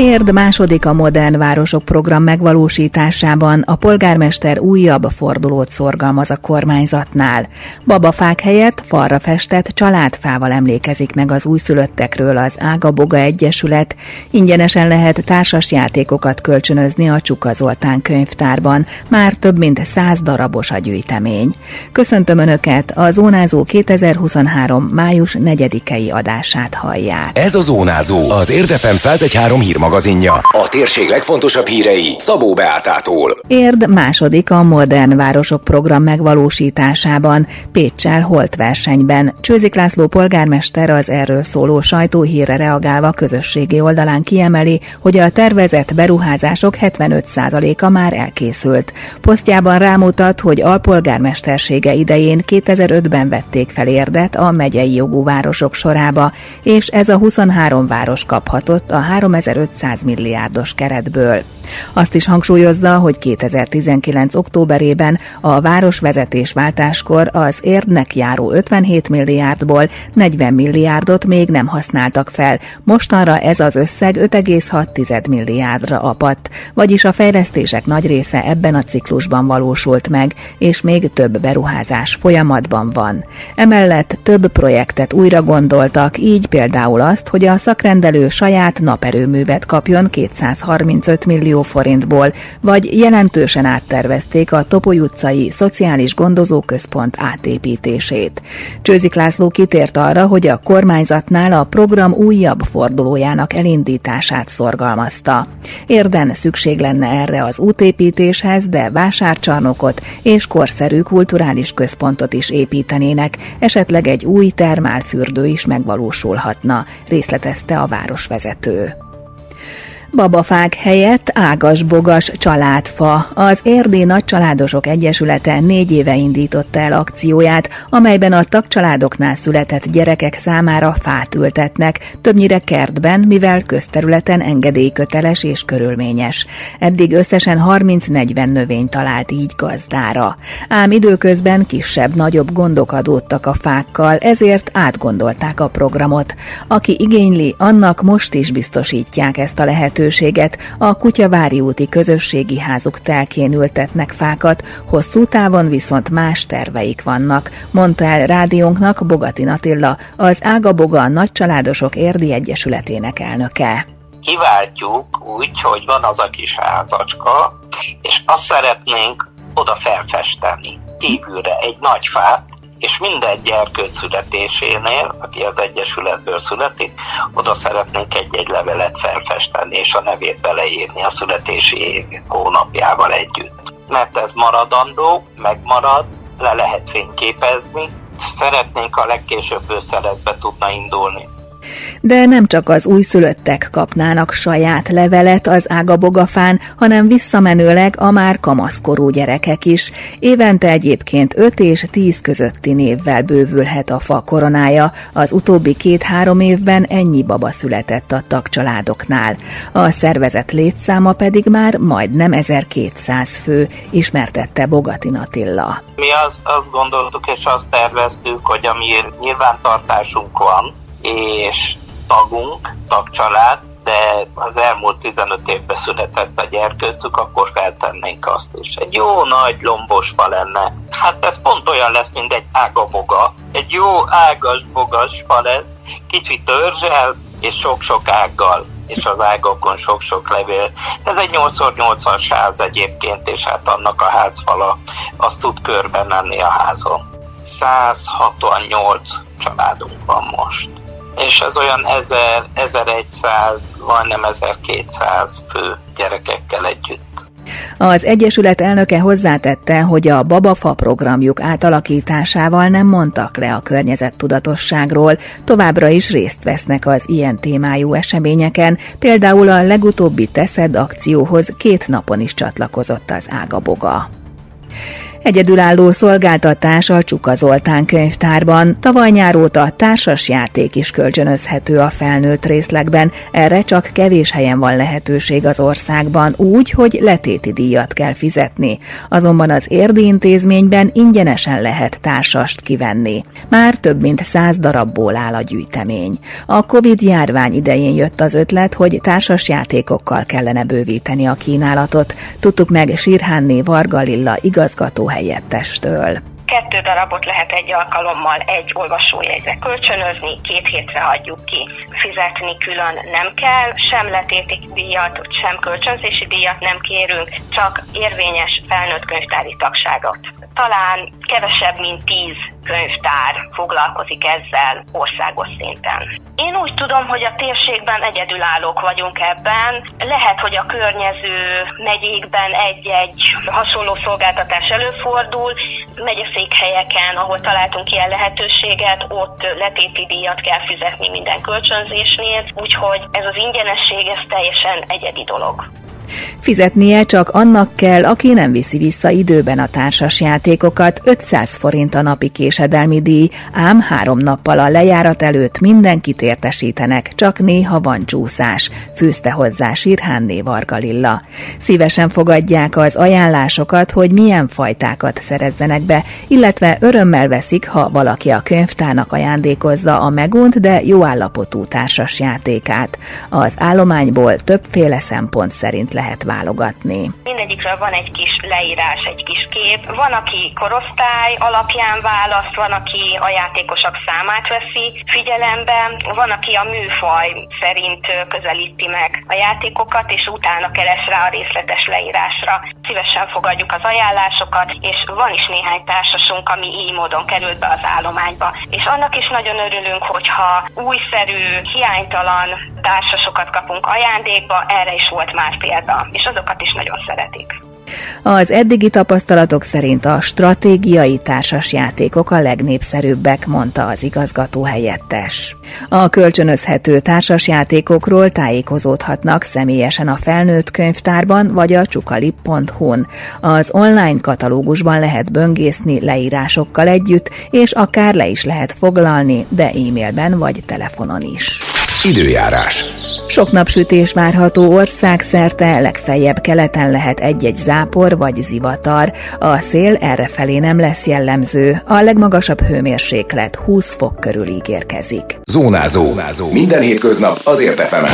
Érd második a Modern Városok program megvalósításában a polgármester újabb fordulót szorgalmaz a kormányzatnál. Babafák helyett falra festett családfával emlékezik meg az újszülöttekről az Ágaboga Egyesület. Ingyenesen lehet társas játékokat kölcsönözni a Csuka Zoltán könyvtárban. Már több mint száz darabos a gyűjtemény. Köszöntöm Önöket, a Zónázó 2023. május 4-i adását hallják. Ez a Zónázó, az Érdefem 1013 hírma magazinja. A térség legfontosabb hírei Szabó Beátától. Érd második a Modern Városok program megvalósításában, Pécsel holt versenyben. Csőzik László polgármester az erről szóló sajtóhírre reagálva közösségi oldalán kiemeli, hogy a tervezett beruházások 75%-a már elkészült. Posztjában rámutat, hogy alpolgármestersége idején 2005-ben vették fel érdet a megyei jogú városok sorába, és ez a 23 város kaphatott a 3500 500 milliárdos keretből. Azt is hangsúlyozza, hogy 2019. októberében a városvezetés váltáskor az érdnek járó 57 milliárdból 40 milliárdot még nem használtak fel, mostanra ez az összeg 5,6 milliárdra apadt, vagyis a fejlesztések nagy része ebben a ciklusban valósult meg, és még több beruházás folyamatban van. Emellett több projektet újra gondoltak, így például azt, hogy a szakrendelő saját naperőművet kapjon 235 millió forintból, vagy jelentősen áttervezték a Topoly utcai Szociális Gondozóközpont átépítését. Csőzik László kitért arra, hogy a kormányzatnál a program újabb fordulójának elindítását szorgalmazta. Érden szükség lenne erre az útépítéshez, de vásárcsarnokot és korszerű kulturális központot is építenének, esetleg egy új termálfürdő is megvalósulhatna, részletezte a városvezető. Babafák helyett ágasbogas családfa. Az Érdi Nagycsaládosok Egyesülete négy éve indította el akcióját, amelyben a tagcsaládoknál született gyerekek számára fát ültetnek, többnyire kertben, mivel közterületen engedélyköteles és körülményes. Eddig összesen 30-40 növény talált így gazdára. Ám időközben kisebb-nagyobb gondok adódtak a fákkal, ezért átgondolták a programot. Aki igényli, annak most is biztosítják ezt a lehetőséget lehetőséget, a Kutyavári úti közösségi házuk telkén ültetnek fákat, hosszú távon viszont más terveik vannak, mondta el rádiónknak Bogatin Attila, az Ágaboga Nagycsaládosok Érdi Egyesületének elnöke. Kiváltjuk úgy, hogy van az a kis házacska, és azt szeretnénk oda felfesteni. Kívülre egy nagy fát, és minden gyerkőc születésénél, aki az Egyesületből születik, oda szeretnénk egy-egy levelet felfesteni, és a nevét beleírni a születési hónapjával együtt. Mert ez maradandó, megmarad, le lehet fényképezni, szeretnénk a legkésőbb összerezbe tudna indulni. De nem csak az újszülöttek kapnának saját levelet az ágabogafán, hanem visszamenőleg a már kamaszkorú gyerekek is. Évente egyébként 5 és 10 közötti névvel bővülhet a fa koronája, az utóbbi két-három évben ennyi baba született a tagcsaládoknál. A szervezet létszáma pedig már majdnem 1200 fő, ismertette Bogatin Attila. Mi azt, azt gondoltuk és azt terveztük, hogy ami nyilvántartásunk van, és tagunk, tagcsalád, de az elmúlt 15 évben született a gyerkőcük, akkor feltennénk azt is. Egy jó nagy lombos fa lenne. Hát ez pont olyan lesz, mint egy ágaboga. Egy jó ágas-bogas fa lesz, kicsit törzsel, és sok-sok ággal és az ágakon sok-sok levél. Ez egy 8x8-as ház egyébként, és hát annak a házfala az tud körben menni a házon. 168 családunk van most és az olyan 1000, 1100, majdnem 1200 fő gyerekekkel együtt. Az Egyesület elnöke hozzátette, hogy a Babafa programjuk átalakításával nem mondtak le a környezettudatosságról, továbbra is részt vesznek az ilyen témájú eseményeken, például a legutóbbi Teszed akcióhoz két napon is csatlakozott az Ágaboga. Egyedülálló szolgáltatás a Csuka Zoltán könyvtárban. Tavaly nyár óta társas játék is kölcsönözhető a felnőtt részlegben, erre csak kevés helyen van lehetőség az országban, úgy, hogy letéti díjat kell fizetni. Azonban az érdi intézményben ingyenesen lehet társast kivenni. Már több mint száz darabból áll a gyűjtemény. A Covid járvány idején jött az ötlet, hogy társas játékokkal kellene bővíteni a kínálatot. Tudtuk meg Sirhánné Varga Lilla igazgató helyettestől. Kettő darabot lehet egy alkalommal egy olvasójegyre kölcsönözni, két hétre adjuk ki. Fizetni külön nem kell, sem letéti díjat, sem kölcsönzési díjat nem kérünk, csak érvényes felnőtt könyvtári tagságot. Talán kevesebb, mint tíz könyvtár foglalkozik ezzel országos szinten. Én úgy tudom, hogy a térségben egyedülállók vagyunk ebben. Lehet, hogy a környező megyékben egy-egy hasonló szolgáltatás előfordul, megyeszékhelyeken, ahol találtunk ilyen lehetőséget, ott letéti díjat kell fizetni minden kölcsönzésnél, úgyhogy ez az ingyenesség, ez teljesen egyedi dolog. Fizetnie csak annak kell, aki nem viszi vissza időben a társas játékokat, 500 forint a napi késedelmi díj, ám három nappal a lejárat előtt mindenkit értesítenek, csak néha van csúszás, fűzte hozzá Sirhánné Vargalilla. Szívesen fogadják az ajánlásokat, hogy milyen fajtákat szerezzenek be, illetve örömmel veszik, ha valaki a könyvtárnak ajándékozza a megunt, de jó állapotú társas játékát. Az állományból többféle szempont szerint lehet válogatni. Mindegyikről van egy kis leírás, egy kis kép. Van, aki korosztály alapján választ, van, aki a játékosok számát veszi figyelembe, van, aki a műfaj szerint közelíti meg a játékokat, és utána keres rá a részletes leírásra. Szívesen fogadjuk az ajánlásokat, és van is néhány társasunk, ami így módon került be az állományba. És annak is nagyon örülünk, hogyha újszerű, hiánytalan társasokat kapunk ajándékba, erre is volt már példa és azokat is nagyon szeretik. Az eddigi tapasztalatok szerint a stratégiai társasjátékok a legnépszerűbbek, mondta az igazgató helyettes. A kölcsönözhető társasjátékokról tájékozódhatnak személyesen a felnőtt könyvtárban vagy a csukalip.hu-n. Az online katalógusban lehet böngészni leírásokkal együtt, és akár le is lehet foglalni, de e-mailben vagy telefonon is. Időjárás. Sok napsütés várható országszerte, legfeljebb keleten lehet egy-egy zápor vagy zivatar. A szél errefelé nem lesz jellemző, a legmagasabb hőmérséklet 20 fok körül ígérkezik. Zónázó. Zónázó. Minden hétköznap azért efemen.